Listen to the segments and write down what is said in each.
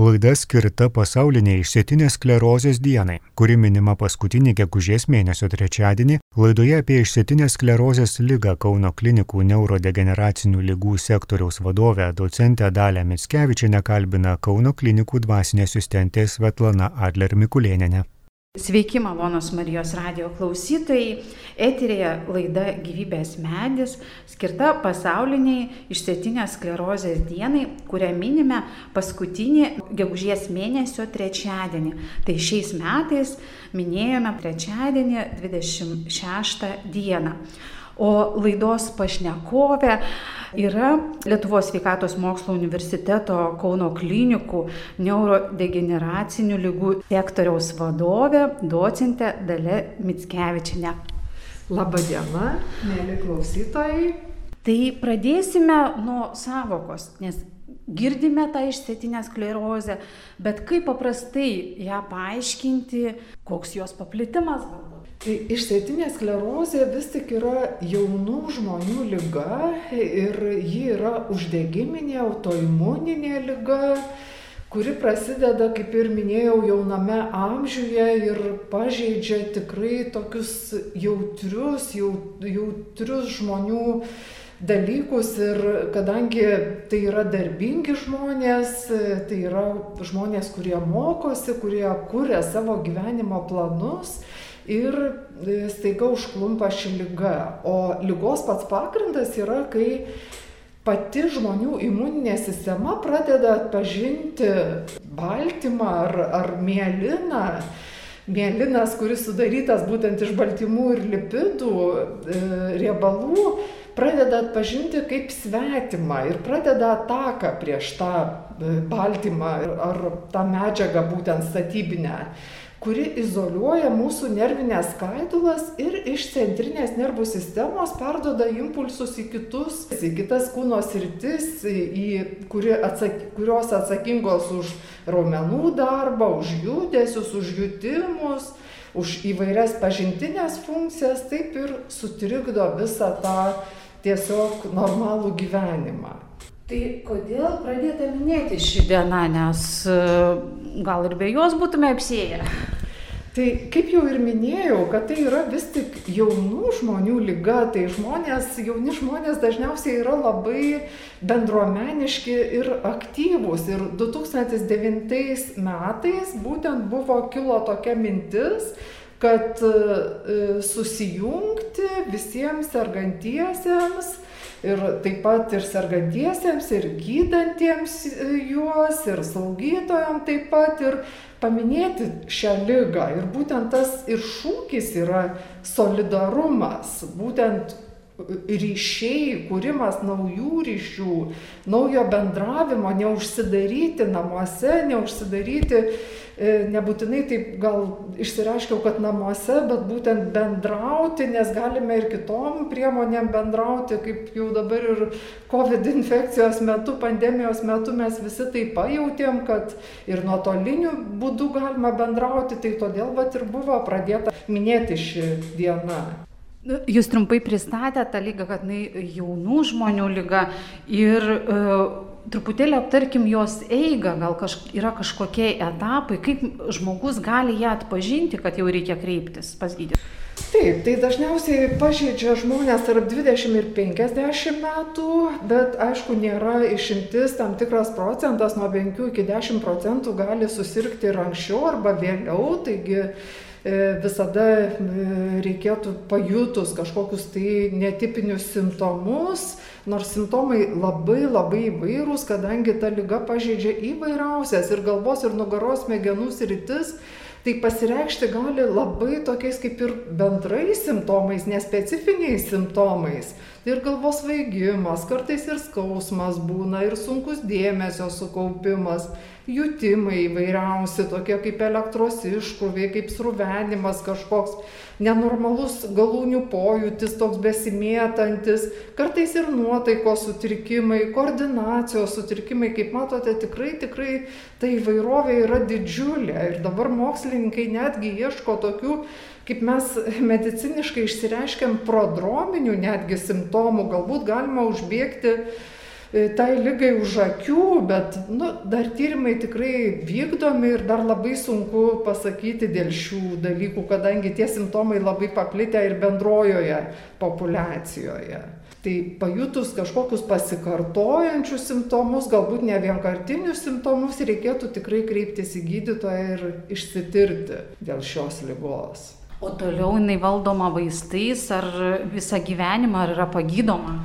Laida skirta pasauliniai išsėtinės sklerozės dienai, kuri minima paskutinį gegužės mėnesio trečiadienį. Laidoje apie išsėtinės sklerozės lygą Kauno klinikų neurodegeneracinių lygų sektoriaus vadovę docentę Dalę Mitskevičią kalbina Kauno klinikų dvasinė asistentė Svetlana Adler Mikulėnenė. Sveiki, malonos Marijos radio klausytojai. Eterėje laida Gyvybės medis, skirta pasauliniai išsėtinės sklerozės dienai, kurią minime paskutinį gegužės mėnesio trečiadienį. Tai šiais metais minėjome trečiadienį 26 dieną. O laidos pašnekovė yra Lietuvos sveikatos mokslo universiteto Kauno klinikų neurodegeneracinių lygų sektoriaus vadovė, docentė Dalė Mitskevičinė. Labadiena, mėly klausytojai. Tai pradėsime nuo savokos, nes girdime tą išsėtinę sklerozę, bet kaip paprastai ją paaiškinti, koks jos paplitimas galbūt. Tai išsėtinė sklerozė vis tik yra jaunų žmonių lyga ir ji yra uždegiminė, autoimuninė lyga, kuri prasideda, kaip ir minėjau, jauname amžiuje ir pažeidžia tikrai tokius jautrius, jautrius žmonių dalykus. Ir kadangi tai yra darbingi žmonės, tai yra žmonės, kurie mokosi, kurie kuria savo gyvenimo planus, ir e, staiga užklumpa ši lyga. O lygos pats pagrindas yra, kai pati žmonių imuninė sistema pradeda atpažinti baltymą ar, ar mieliną. Mielinas, kuris sudarytas būtent iš baltymų ir lipidų, e, riebalų, pradeda atpažinti kaip svetimą ir pradeda ataką prieš tą e, baltymą ar tą medžiagą būtent statybinę kuri izoliuoja mūsų nervinės skaidulas ir iš centrinės nervų sistemos perdoda impulsus į kitus, į kitas kūno sritis, į, kuri atsak, kurios atsakingos už raumenų darbą, už judesius, už jutimus, už įvairias pažintinės funkcijas, taip ir sutrikdo visą tą tiesiog normalų gyvenimą. Tai kodėl pradėta minėti šį dieną, nes e, gal ir be jos būtume apsėję? Tai kaip jau ir minėjau, kad tai yra vis tik jaunų žmonių lyga, tai žmonės, jauni žmonės dažniausiai yra labai bendruomeniški ir aktyvūs. Ir 2009 metais būtent buvo kilo tokia mintis, kad e, susijungti visiems sergantiesiems ir taip pat ir sergantiesiems, ir gydantiems e, juos, ir slaugytojams taip pat, ir paminėti šią lygą. Ir būtent tas ir šūkis yra solidarumas, būtent ryšiai, kūrimas naujų ryšių, naujo bendravimo, neužsidaryti namuose, neužsidaryti, e, nebūtinai taip gal išsireiškiau, kad namuose, bet būtent bendrauti, nes galime ir kitom priemonėm bendrauti, kaip jau dabar ir COVID infekcijos metu, pandemijos metu mes visi tai pajutėm, kad ir nuotoliniu būdu galima bendrauti, tai todėl vat ir buvo pradėta minėti ši diena. Nu, jūs trumpai pristatėte tą lygą, kad jinai jaunų žmonių lyga ir uh, truputėlį aptarkim jos eigą, gal kaž, yra kažkokie etapai, kaip žmogus gali ją atpažinti, kad jau reikia kreiptis pas gydytoją. Taip, tai dažniausiai pažeidžia žmonės tarp 20 ir 50 metų, bet aišku, nėra išimtis, tam tikras procentas nuo 5 iki 10 procentų gali susirgti ir anksčiau arba vėliau, taigi E, visada e, reikėtų pajutus kažkokius tai netipinius simptomus, nors simptomai labai labai įvairūs, kadangi ta lyga pažeidžia įvairiausias ir galvos ir nugaros smegenų sritis, tai pasireikšti gali labai tokiais kaip ir bendrais simptomais, nespecifiniais simptomais. Tai ir galvos vaigimas, kartais ir skausmas būna, ir sunkus dėmesio sukaupimas jutimai įvairiausi, tokie kaip elektros iškroviai, kaip sruvenimas kažkoks, nenormalus galūnių pojūtis, toks besimėtantis, kartais ir nuotaikos sutrikimai, koordinacijos sutrikimai, kaip matote, tikrai, tikrai ta įvairovė yra didžiulė. Ir dabar mokslininkai netgi ieško tokių kaip mes mediciniškai išsireiškiam prodrominių netgi simptomų, galbūt galima užbėgti tai lygai už akių, bet nu, dar tyrimai tikrai vykdomi ir dar labai sunku pasakyti dėl šių dalykų, kadangi tie simptomai labai paplitę ir bendrojoje populiacijoje. Tai pajutus kažkokius pasikartojančius simptomus, galbūt ne vienkartinius simptomus, reikėtų tikrai kreiptis į gydytoją ir išsitirti dėl šios lygos. O toliau jinai valdoma vaistais ar visą gyvenimą, ar yra pagydoma?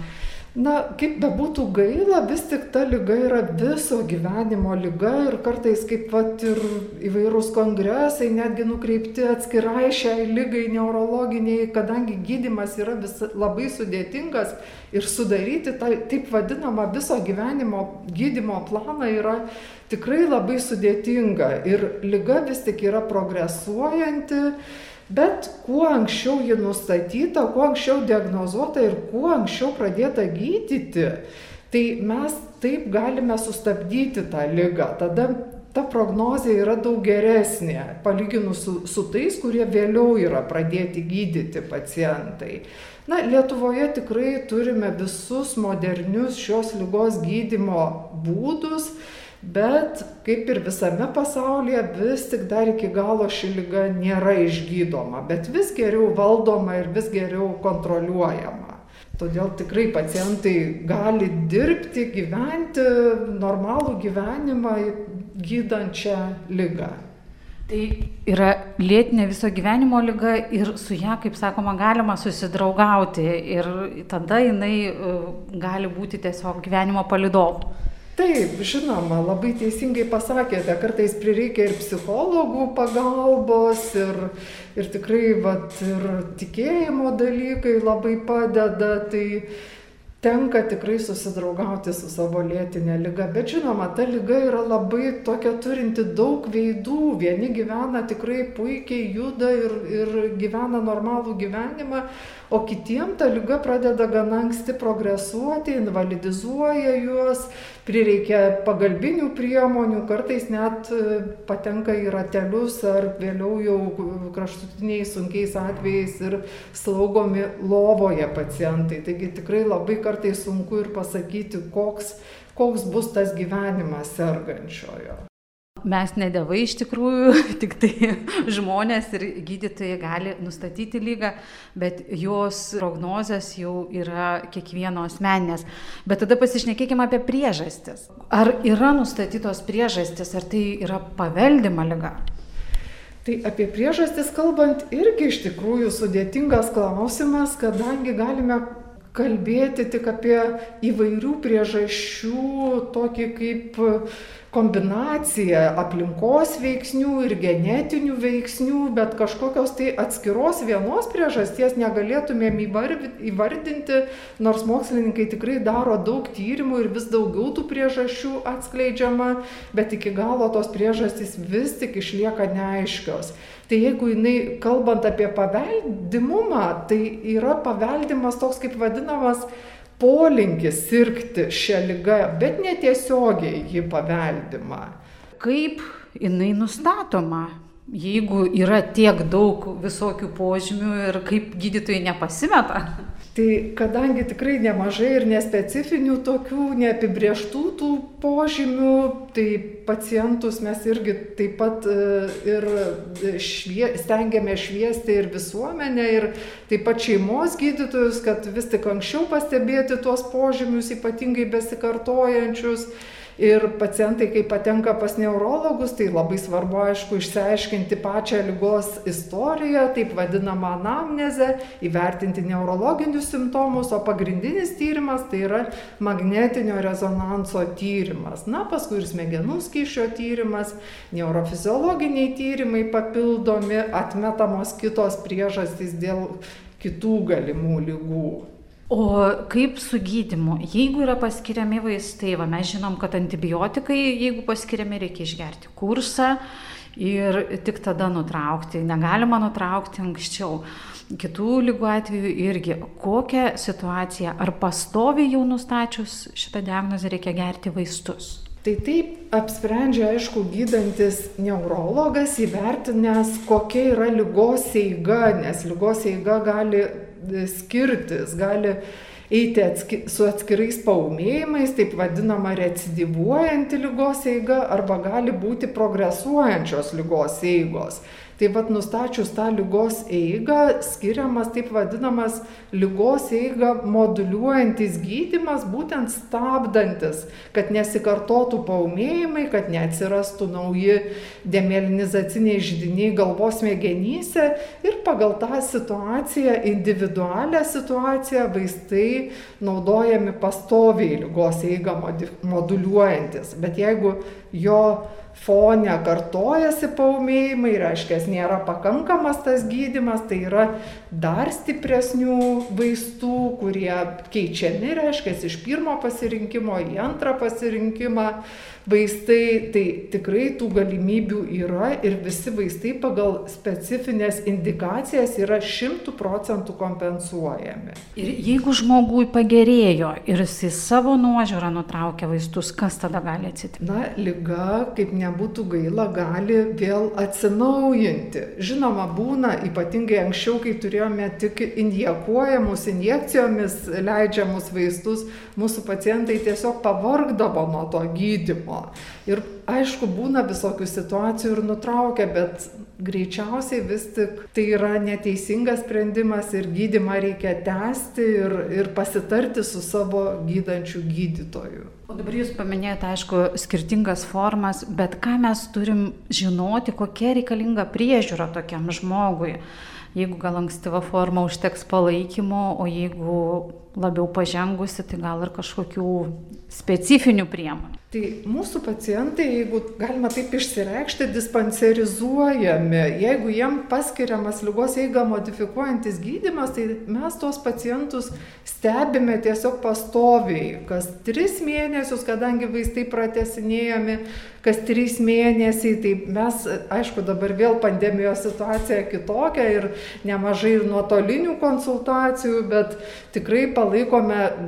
Na, kaip bebūtų gaila, vis tik ta lyga yra viso gyvenimo lyga ir kartais kaip pat ir įvairūs kongresai netgi nukreipti atskirai šiai lygai neurologiniai, kadangi gydimas yra vis, labai sudėtingas ir sudaryti tą taip vadinamą viso gyvenimo gydimo planą yra tikrai labai sudėtinga. Ir lyga vis tik yra progresuojanti Bet kuo anksčiau ji nustatyta, kuo anksčiau diagnozuota ir kuo anksčiau pradėta gydyti, tai mes taip galime sustabdyti tą lygą. Tada ta prognozija yra daug geresnė, palyginus su, su tais, kurie vėliau yra pradėti gydyti pacientai. Na, Lietuvoje tikrai turime visus modernius šios lygos gydimo būdus Bet kaip ir visame pasaulyje, vis tik dar iki galo ši lyga nėra išgydoma, bet vis geriau valdoma ir vis geriau kontroliuojama. Todėl tikrai pacientai gali dirbti, gyventi normalų gyvenimą gydančią lygą. Tai yra lėtinė viso gyvenimo lyga ir su ją, kaip sakoma, galima susidraugauti ir tada jinai e, gali būti tiesiog gyvenimo palidovu. Taip, žinoma, labai teisingai pasakėte, kartais prireikia ir psichologų pagalbos, ir, ir tikrai vat, ir tikėjimo dalykai labai padeda. Tai tenka tikrai susidraugauti su savo lėtinė lyga. Bet žinoma, ta lyga yra labai tokia turinti daug veidų. Vieni gyvena tikrai puikiai, juda ir, ir gyvena normalų gyvenimą, o kitiem ta lyga pradeda gana anksti progresuoti, invalidizuoja juos, prireikia pagalbinių priemonių, kartais net e, patenka į ratelius ar vėliau jau kraštutiniais sunkiais atvejais ir slaugomi lovoje pacientai. Taigi tikrai labai kartais sunku ir pasakyti, koks, koks bus tas gyvenimas sergančiojo mes ne dievai iš tikrųjų, tik tai žmonės ir gydytojai gali nustatyti lygą, bet jos prognozijas jau yra kiekvieno asmeninės. Bet tada pasišnekėkime apie priežastis. Ar yra nustatytos priežastis, ar tai yra paveldima lyga? Tai apie priežastis kalbant irgi iš tikrųjų sudėtingas klausimas, kadangi galime kalbėti tik apie įvairių priežasčių, tokį kaip kombinacija aplinkos veiksnių ir genetinių veiksnių, bet kažkokios tai atskiros vienos priežasties negalėtumėm įvardinti, nors mokslininkai tikrai daro daug tyrimų ir vis daugiau tų priežasčių atskleidžiama, bet iki galo tos priežastys vis tik išlieka neaiškios. Tai jeigu jinai, kalbant apie paveldimumą, tai yra paveldimas toks kaip vadinamas polinkis sirgti šią lygą, bet netiesiogiai ji paveldima. Kaip jinai nustatoma? Jeigu yra tiek daug visokių požymių ir kaip gydytojai nepasimeta? Tai kadangi tikrai nemažai ir nespecifinių tokių neapibrieštų tų požymių, tai pacientus mes irgi taip pat e, ir švie, stengiame šviesti ir visuomenę, ir taip pat šeimos gydytojus, kad vis tik anksčiau pastebėti tuos požymius, ypatingai besikartojančius. Ir pacientai, kai patenka pas neurologus, tai labai svarbu, aišku, išsiaiškinti pačią lygos istoriją, taip vadinamą anamnezę, įvertinti neurologinius simptomus, o pagrindinis tyrimas tai yra magnetinio rezonanso tyrimas. Na, paskui ir smegenų skyšio tyrimas, neurofiziologiniai tyrimai papildomi, atmetamos kitos priežastys dėl kitų galimų lygų. O kaip su gydimu? Jeigu yra paskiriami vaistai, va, mes žinom, kad antibiotikai, jeigu paskiriami, reikia išgerti kursą ir tik tada nutraukti. Negalima nutraukti anksčiau. Kitų lygų atveju irgi. Kokia situacija? Ar pastovi jau nustačius šitą diagnozę reikia gerti vaistus? Tai taip apsprendžia, aišku, gydantis neurologas įvertinęs, kokia yra lygos eiga, nes lygos eiga gali skirtis, gali eiti atski, su atskirais paumėjimais, taip vadinama recidivuojanti lygos eiga arba gali būti progresuojančios lygos eigos. Tai vad nustačius tą lygos eigą skiriamas taip vadinamas lygos eigą moduliuojantis gydimas, būtent stabdantis, kad nesikartotų paumėjimai, kad neatsirastų nauji demėlinizaciniai žydiniai galvos mėgenyse ir pagal tą situaciją, individualią situaciją vaistai naudojami pastoviai lygos eigą moduliuojantis. Bet jeigu jo fone kartojasi paumėjimai, reiškia, nėra pakankamas tas gydimas, tai yra dar stipresnių vaistų, kurie keičiami, reiškia, iš pirmo pasirinkimo į antrą pasirinkimą vaistai, tai tikrai tų galimybių yra ir visi vaistai pagal specifines indikacijas yra šimtų procentų kompensuojami. Ir jeigu žmogui pagerėjo ir jis savo nuožiūrą nutraukia vaistus, kas tada gali atsitikti? Na, lyga, kaip nebūtų gaila, gali vėl atsinaujinti. Žinoma, būna ypatingai anksčiau, kai turėjome tik injekuojamus, injekcijomis leidžiamus vaistus, mūsų pacientai tiesiog pavargdavo nuo to gydimo. Ir aišku, būna visokių situacijų ir nutraukia, bet greičiausiai vis tik tai yra neteisingas sprendimas ir gydimą reikia tęsti ir, ir pasitarti su savo gydančiu gydytoju. O dabar jūs paminėjote, aišku, skirtingas formas, bet ką mes turim žinoti, kokia reikalinga priežiūra tokiam žmogui. Jeigu gal ankstyva forma užteks palaikymo, o jeigu labiau pažengusi, tai gal ir kažkokių specifinių priemonių. Tai mūsų pacientai, jeigu galima taip išsireikšti, dispanserizuojami. Jeigu jiem paskiriamas lygos eigą modifikuojantis gydimas, tai mes tuos pacientus stebime tiesiog pastoviai. Kas tris mėnesius, kadangi vaistai pratesinėjami, kas trys mėnesiai, tai mes, aišku, dabar vėl pandemijos situacija kitokia ir nemažai ir nuotolinių konsultacijų, bet tikrai palaikome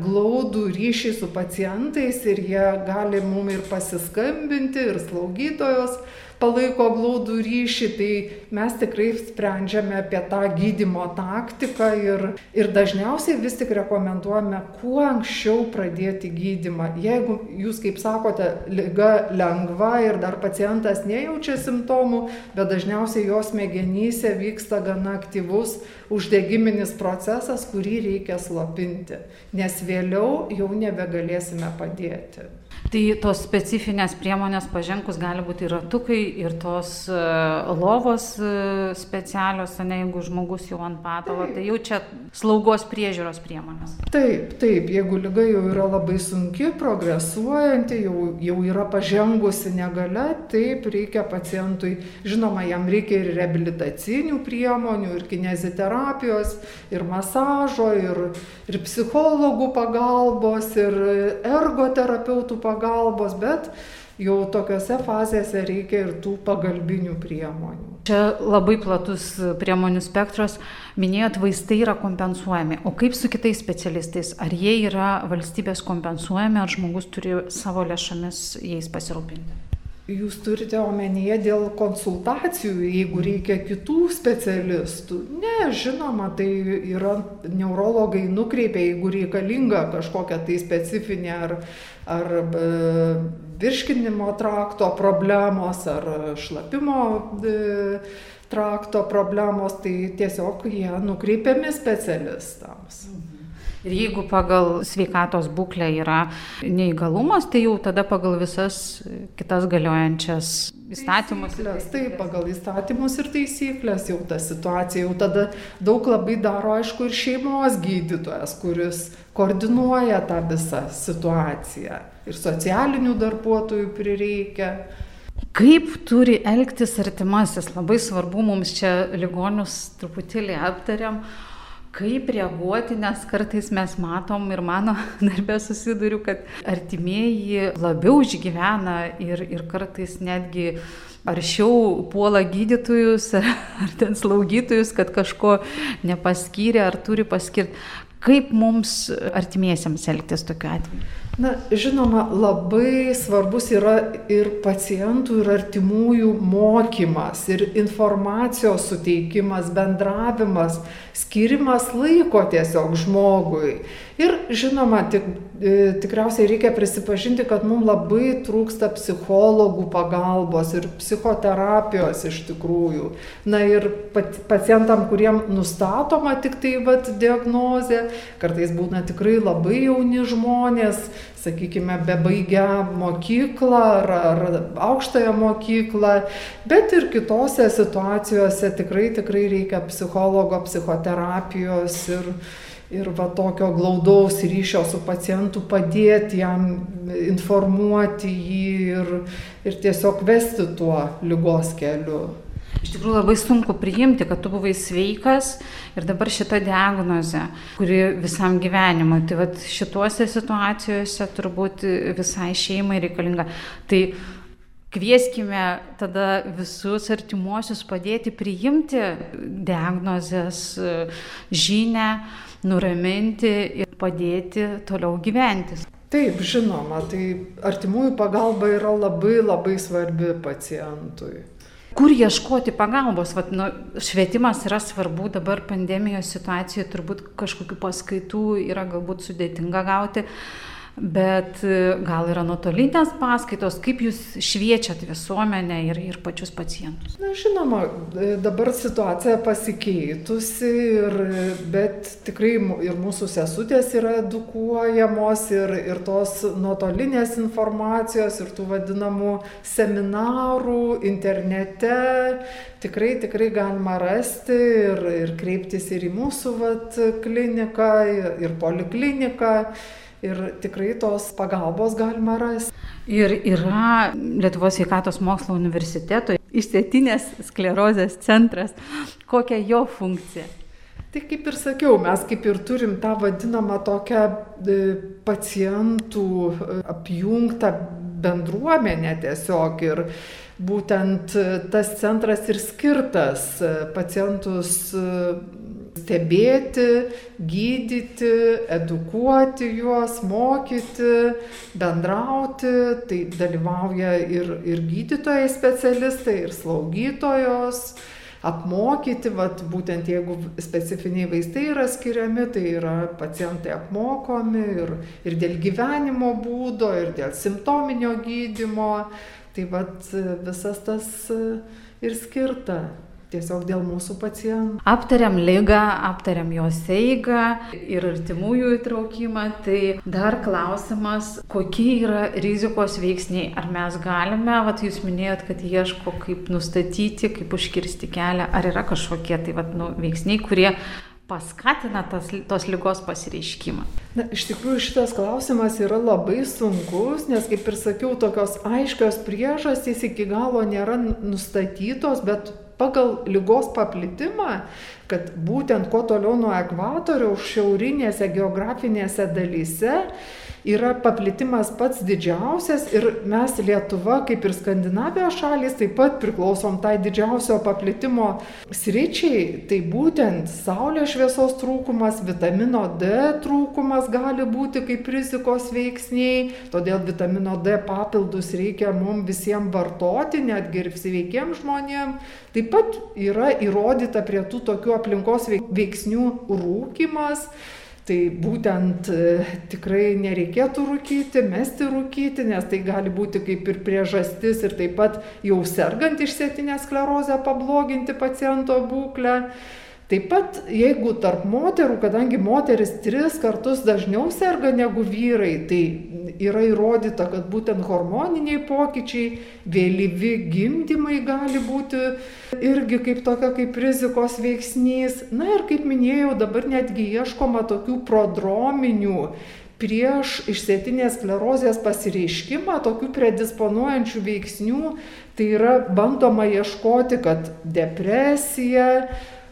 glaudų ryšį su pacientais ir jie gali mum ir pasiskambinti, ir slaugytojos palaiko glaudų ryšį, tai mes tikrai sprendžiame apie tą gydimo taktiką ir, ir dažniausiai vis tik rekomenduojame kuo anksčiau pradėti gydimą. Jeigu jūs, kaip sakote, lyga lengva ir dar pacientas nejaučia simptomų, bet dažniausiai jos smegenyse vyksta gana aktyvus uždegiminis procesas, kurį reikia slopinti, nes vėliau jau nebegalėsime padėti. Tai tos specifinės priemonės pažengus gali būti ir ratukai, ir tos uh, lovos uh, specialios, ne jeigu žmogus jau ant patalo, tai jau čia slaugos priežiūros priemonės. Taip, taip, jeigu lyga jau yra labai sunki, progresuojanti, jau, jau yra pažengusi negale, taip reikia pacientui, žinoma, jam reikia ir reabilitacinių priemonių, ir kineziterapijos, ir masažo, ir, ir psichologų pagalbos, ir ergoterapeutų pagalbos pagalbos, bet jau tokiuose fazėse reikia ir tų pagalbinių priemonių. Čia labai platus priemonių spektras. Minėjot, vaistai yra kompensuojami. O kaip su kitais specialistais? Ar jie yra valstybės kompensuojami, ar žmogus turi savo lėšomis jais pasirūpinti? Jūs turite omenyje dėl konsultacijų, jeigu reikia kitų specialistų. Ne, žinoma, tai yra neurologai nukreipia, jeigu reikalinga kažkokia tai specifinė ar, ar e, virškinimo trakto problemos, ar šlapimo e, trakto problemos, tai tiesiog jie nukreipiami specialistams. Ir jeigu pagal sveikatos būklę yra neįgalumas, tai jau tada pagal visas kitas galiojančias įstatymus. Taip, pagal įstatymus ir taisyklės jau ta situacija, jau tada daug labai daro, aišku, ir šeimos gydytojas, kuris koordinuoja tą visą situaciją. Ir socialinių darbuotojų prireikia. Kaip turi elgtis artimasis, labai svarbu mums čia ligonius truputėlį aptariam, kaip reaguoti, nes kartais mes matom ir mano darbė susiduriu, kad artimieji labiau išgyvena ir, ir kartais netgi aršiau puola gydytojus ar, ar ten slaugytojus, kad kažko nepaskyrė ar turi paskirti. Kaip mums artimiesiems elgtis tokiu atveju? Na, žinoma, labai svarbus yra ir pacientų, ir artimųjų mokymas, ir informacijos suteikimas, bendravimas, skirimas laiko tiesiog žmogui. Ir žinoma, tik, e, tikriausiai reikia prisipažinti, kad mums labai trūksta psichologų pagalbos ir psichoterapijos iš tikrųjų. Na ir pacientam, kuriem nustatoma tik tai vat, diagnozė, kartais būna tikrai labai jauni žmonės, sakykime, bebaigę mokyklą ar, ar aukštąją mokyklą, bet ir kitose situacijose tikrai, tikrai reikia psichologo, psichoterapijos ir, ir va tokio glaudaus ryšio su pacientu padėti jam informuoti jį ir, ir tiesiog vesti tuo lygos keliu. Iš tikrųjų labai sunku priimti, kad tu buvai sveikas ir dabar šita diagnozė, kuri visam gyvenimui, tai vat šituose situacijose turbūt visai šeimai reikalinga. Tai kvieskime tada visus artimuosius padėti priimti diagnozės žinę, nuraminti ir padėti toliau gyventi. Taip, žinoma, tai artimųjų pagalba yra labai labai svarbi pacientui kur ieškoti pagalbos. Vat, nu, švietimas yra svarbu, dabar pandemijos situacijoje turbūt kažkokių paskaitų yra galbūt sudėtinga gauti. Bet e, gal yra nuotolinės paskaitos, kaip jūs šviečiat visuomenę ir, ir pačius pacientus? Na, žinoma, e, dabar situacija pasikeitusi, ir, bet tikrai ir mūsų sesutės yra edukuojamos, ir, ir tos nuotolinės informacijos, ir tų vadinamų seminarų internete tikrai, tikrai galima rasti ir, ir kreiptis ir į mūsų vat, kliniką, ir, ir polikliniką ir tikrai tos pagalbos galima rasti. Ir yra Lietuvos sveikatos mokslo universiteto išsėtinės sklerozės centras. Kokia jo funkcija? Tai kaip ir sakiau, mes kaip ir turim tą vadinamą tokią e, pacientų e, apjungtą bendruomenę tiesiog ir būtent e, tas centras ir skirtas pacientus stebėti, gydyti, edukuoti juos, mokyti, bendrauti. Tai dalyvauja ir, ir gydytojai specialistai, ir slaugytojos apmokyti, vat, būtent jeigu specifiniai vaistai yra skiriami, tai yra pacientai apmokomi ir, ir dėl gyvenimo būdo, ir dėl simptominio gydimo. Tai vat, visas tas ir skirta tiesiog dėl mūsų pacientų. Aptariam lygą, aptariam jos eigą ir artimųjų įtraukimą. Tai dar klausimas, kokie yra rizikos veiksniai. Ar mes galime, vat, jūs minėjot, kad ieško kaip nustatyti, kaip užkirsti kelią, ar yra kažkokie tai vat, nu, veiksniai, kurie paskatina tas, tos lygos pasireiškimą? Na, iš tikrųjų šitas klausimas yra labai sunkus, nes, kaip ir sakiau, tokios aiškios priežastys iki galo nėra nustatytos, bet pagal lygos paplitimą, kad būtent kuo toliau nuo ekvatoriaus šiaurinėse geografinėse dalyse yra paplitimas pats didžiausias ir mes Lietuva, kaip ir Skandinavijos šalis, taip pat priklausom tai didžiausio paplitimo sričiai. Tai būtent saulės šviesos trūkumas, vitamino D trūkumas gali būti kaip rizikos veiksniai, todėl vitamino D papildus reikia mums visiems vartoti, netgi ir sveikiem žmonėm. Taip pat yra įrodyta prie tų tokių aplinkos veiksnių rūkimas Tai būtent e, tikrai nereikėtų rūkyti, mesti rūkyti, nes tai gali būti kaip ir priežastis ir taip pat jau sergant išsėtinę sklerozę pabloginti paciento būklę. Taip pat, jeigu tarp moterų, kadangi moteris tris kartus dažniau serga negu vyrai, tai yra įrodyta, kad būtent hormoniniai pokyčiai, vėlyvi gimdymai gali būti irgi kaip tokia kaip rizikos veiksnys. Na ir kaip minėjau, dabar netgi ieškoma tokių prodrominių prieš išsėtinės sklerozės pasireiškimą, tokių predisponuojančių veiksnių, tai yra bandoma ieškoti, kad depresija,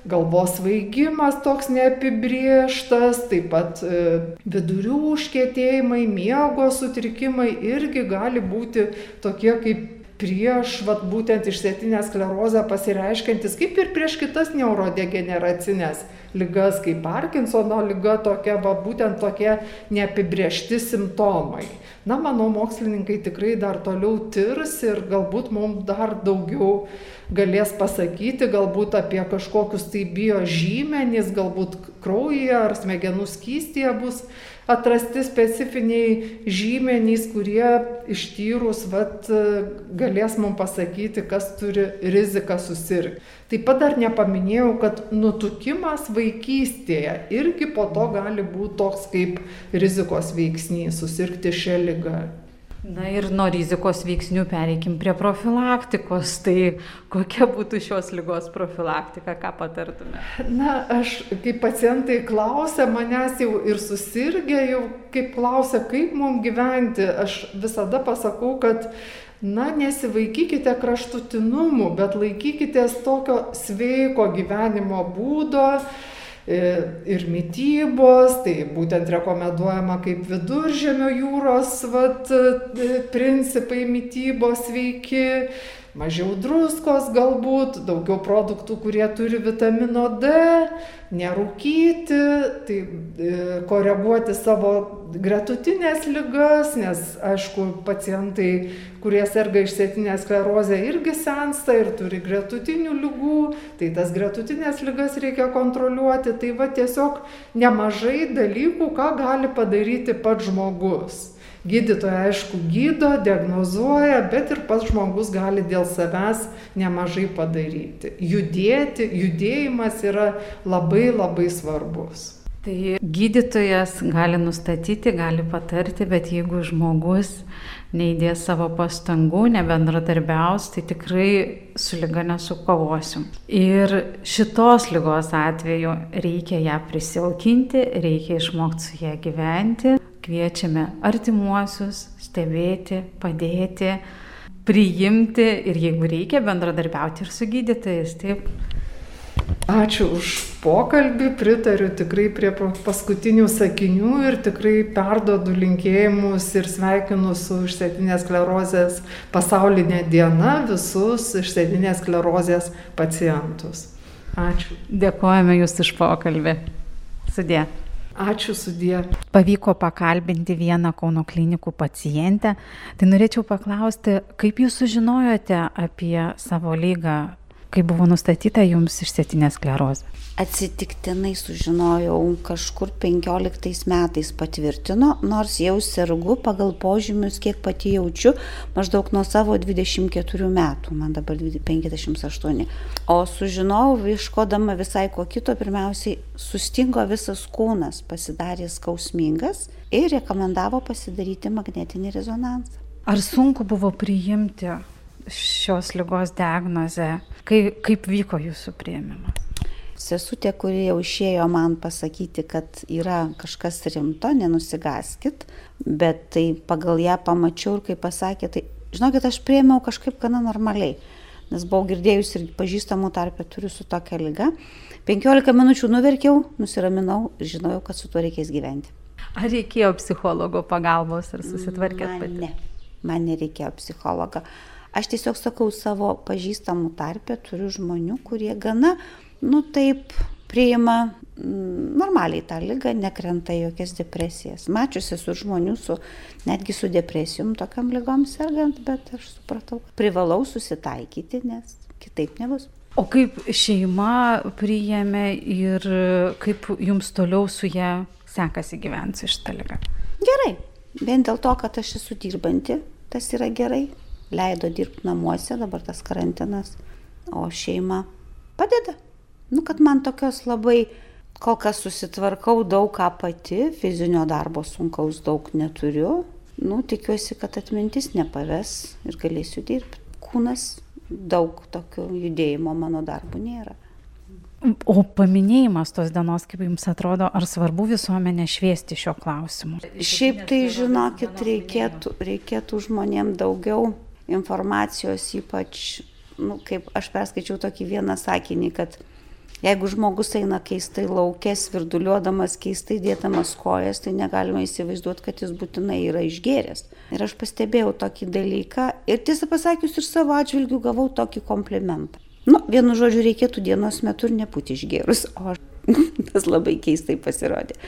galvos svaigimas toks neapibrieštas, taip pat e, vidurių užkėtėjimai, miego sutrikimai irgi gali būti tokie kaip prieš vat, būtent išsėtinę sklerozę pasireiškiantis, kaip ir prieš kitas neurodegeneracinės lygas, kaip Parkinsono lyga, tokia, va, būtent tokie neapibriešti simptomai. Na, manau, mokslininkai tikrai dar toliau tirs ir galbūt mums dar daugiau galės pasakyti, galbūt apie kažkokius tai biožymenys, galbūt kraujyje ar smegenų skystėje bus atrasti specifiniai žymenys, kurie ištyrus vat, galės mums pasakyti, kas turi riziką susirgti. Taip pat dar nepaminėjau, kad nutukimas vaikystėje irgi po to gali būti toks kaip rizikos veiksnys susirgti šią lygą. Na ir nuo rizikos veiksnių pereikim prie profilaktikos. Tai kokia būtų šios lygos profilaktika, ką patartume? Na, aš, kai pacientai klausia manęs jau ir susirgę, jau kaip klausia, kaip mums gyventi, aš visada pasakau, kad Na, nesivaikykite kraštutinumų, bet laikykitės tokio sveiko gyvenimo būdo, ir mytybos, tai būtent rekomenduojama kaip viduržėmio jūros vat, e, principai mytybos veiki, mažiau druskos galbūt, daugiau produktų, kurie turi vitamino D, nerūkyti, tai e, koreguoti savo gretutinės lygas, nes aišku, pacientai, kurie serga išsėtinę sklerozę, irgi sensta ir turi gretutinių lygų, tai tas gretutinės lygas reikia kontroliuoti, tai va tiesiog nemažai dalykų, ką gali padaryti pats žmogus. Gydytoja, aišku, gydo, diagnozuoja, bet ir pats žmogus gali dėl savęs nemažai padaryti. Judėti, judėjimas yra labai labai svarbus. Tai gydytojas gali nustatyti, gali patarti, bet jeigu žmogus neįdės savo pastangų, nebendradarbiaus, tai tikrai su lyga nesukovosim. Ir šitos lygos atveju reikia ją prisilkinti, reikia išmokti su ją gyventi, Kviečiame artimuosius stebėti, padėti, priimti ir jeigu reikia bendradarbiauti ir su gydytojais. Taip. Ačiū už pokalbį, pritariu tikrai prie paskutinių sakinių ir tikrai perdodu linkėjimus ir sveikinu su išsėtinės sklerozės pasaulinė diena visus išsėtinės sklerozės pacientus. Ačiū. Dėkojame Jūs už pokalbį. Sudė. Ačiū sudė. Pavyko pakalbinti vieną Kauno klinikų pacientę. Tai norėčiau paklausti, kaip jūs sužinojote apie savo lygą, kai buvo nustatyta jums išsėtinė sklerozė? atsitiktinai sužinojau kažkur 15 metais patvirtino, nors jau sergu pagal požymius, kiek pati jaučiu, maždaug nuo savo 24 metų, man dabar 58. O sužinojau, iškodama visai ko kito, pirmiausiai sustingo visas kūnas, pasidarė skausmingas ir rekomendavo pasidaryti magnetinį rezonansą. Ar sunku buvo priimti šios lygos diagnozę? Kaip, kaip vyko jūsų prieimimas? Sesutė, kuri jau išėjo man pasakyti, kad yra kažkas rimto, nenusigaskit, bet tai pagal ją pamačiau ir kai pasakė, tai žinokit, aš prieimiau kažkaip gana normaliai, nes buvau girdėjus ir pažįstamų tarpę turiu su tokia lyga. 15 minučių nuverkiau, nusiraminau ir žinojau, kad su tuo reikės gyventi. Ar reikėjo psichologo pagalbos ar susitvarkėt pati? Ne, man nereikėjo psichologo. Aš tiesiog sakau savo pažįstamų tarpę, turiu žmonių, kurie gana nu taip priima mm, normaliai tą lygą, nekrenta jokias depresijas. Mačiusi su žmonių, su, netgi su depresijom tokiam lygom sergant, bet aš supratau, privalau susitaikyti, nes kitaip nebus. O kaip šeima priėmė ir kaip jums toliau su ją sekasi gyventi šitą lygą? Gerai, vien dėl to, kad aš esu dirbanti, tas yra gerai. Leido dirbti namuose, dabar tas karantinas, o šeima padeda. Nu, kad man tokios labai, kol kas susitvarkau daug ką pati, fizinio darbo sunkaus daug neturiu. Nu, tikiuosi, kad atmintis nepaves ir galėsiu dirbti. Kūnas daug tokio judėjimo mano darbų nėra. O paminėjimas tos dienos, kaip jums atrodo, ar svarbu visuomenė šviesti šio klausimu? Šiaip tai, žinokit, reikėtų, reikėtų žmonėm daugiau informacijos, ypač, nu, kaip aš perskaičiau tokį vieną sakinį, kad Jeigu žmogus eina keistai laukės, virduliuodamas, keistai dėtamas kojas, tai negalima įsivaizduoti, kad jis būtinai yra išgėręs. Ir aš pastebėjau tokį dalyką ir tiesą pasakius ir savo atžvilgių gavau tokį komplimentą. Nu, vienu žodžiu, reikėtų dienos metu ir nebūti išgėrus, o tas labai keistai pasirodė.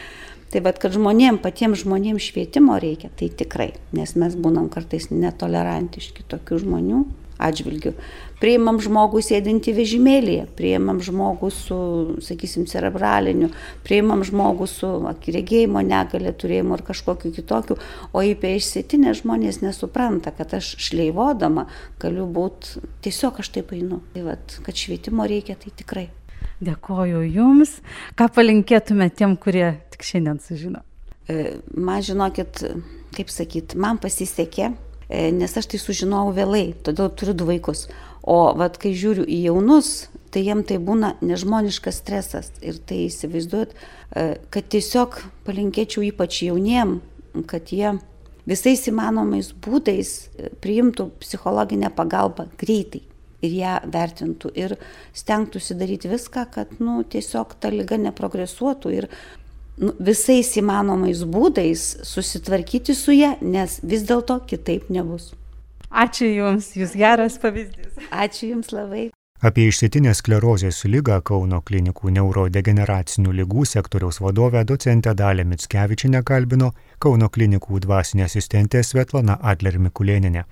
Tai vad, kad žmonėm, patiems žmonėms švietimo reikia, tai tikrai, nes mes būnam kartais netolerantiški tokių žmonių atžvilgių. Priimam žmogų sėdinti vežimėlėje, priimam žmogų su, sakysim, cerebraliniu, priimam žmogų su regėjimo negalė turėjimu ar kažkokiu kitokiu, o apie išsėtinę žmonės nesupranta, kad aš šleivodama galiu būti, tiesiog aš taip einu. Tai vad, kad švietimo reikia, tai tikrai. Dėkoju Jums. Ką palinkėtumėte tiem, kurie tik šiandien sužino? E, man žinokit, kaip sakyt, man pasisekė, e, nes aš tai sužinojau vėlai, todėl turiu du vaikus. O vat, kai žiūriu į jaunus, tai jiem tai būna nežmoniškas stresas. Ir tai įsivaizduot, e, kad tiesiog palinkėčiau ypač jauniem, kad jie visais įmanomais būdais priimtų psichologinę pagalbą greitai ir ją vertintų ir stengtųsi daryti viską, kad nu, tiesiog ta lyga neprogresuotų ir nu, visais įmanomais būdais susitvarkyti su ją, nes vis dėlto kitaip nebus. Ačiū Jums, Jūs geras pavyzdys. Ačiū Jums labai. Apie išsėtinės sklerozės lygą Kauno klinikų neurodegeneracinių lygų sektoriaus vadovę docentę Dalę Mitskevičinę kalbino Kauno klinikų dvasinė asistentė Svetlana Adler Mikulėninė.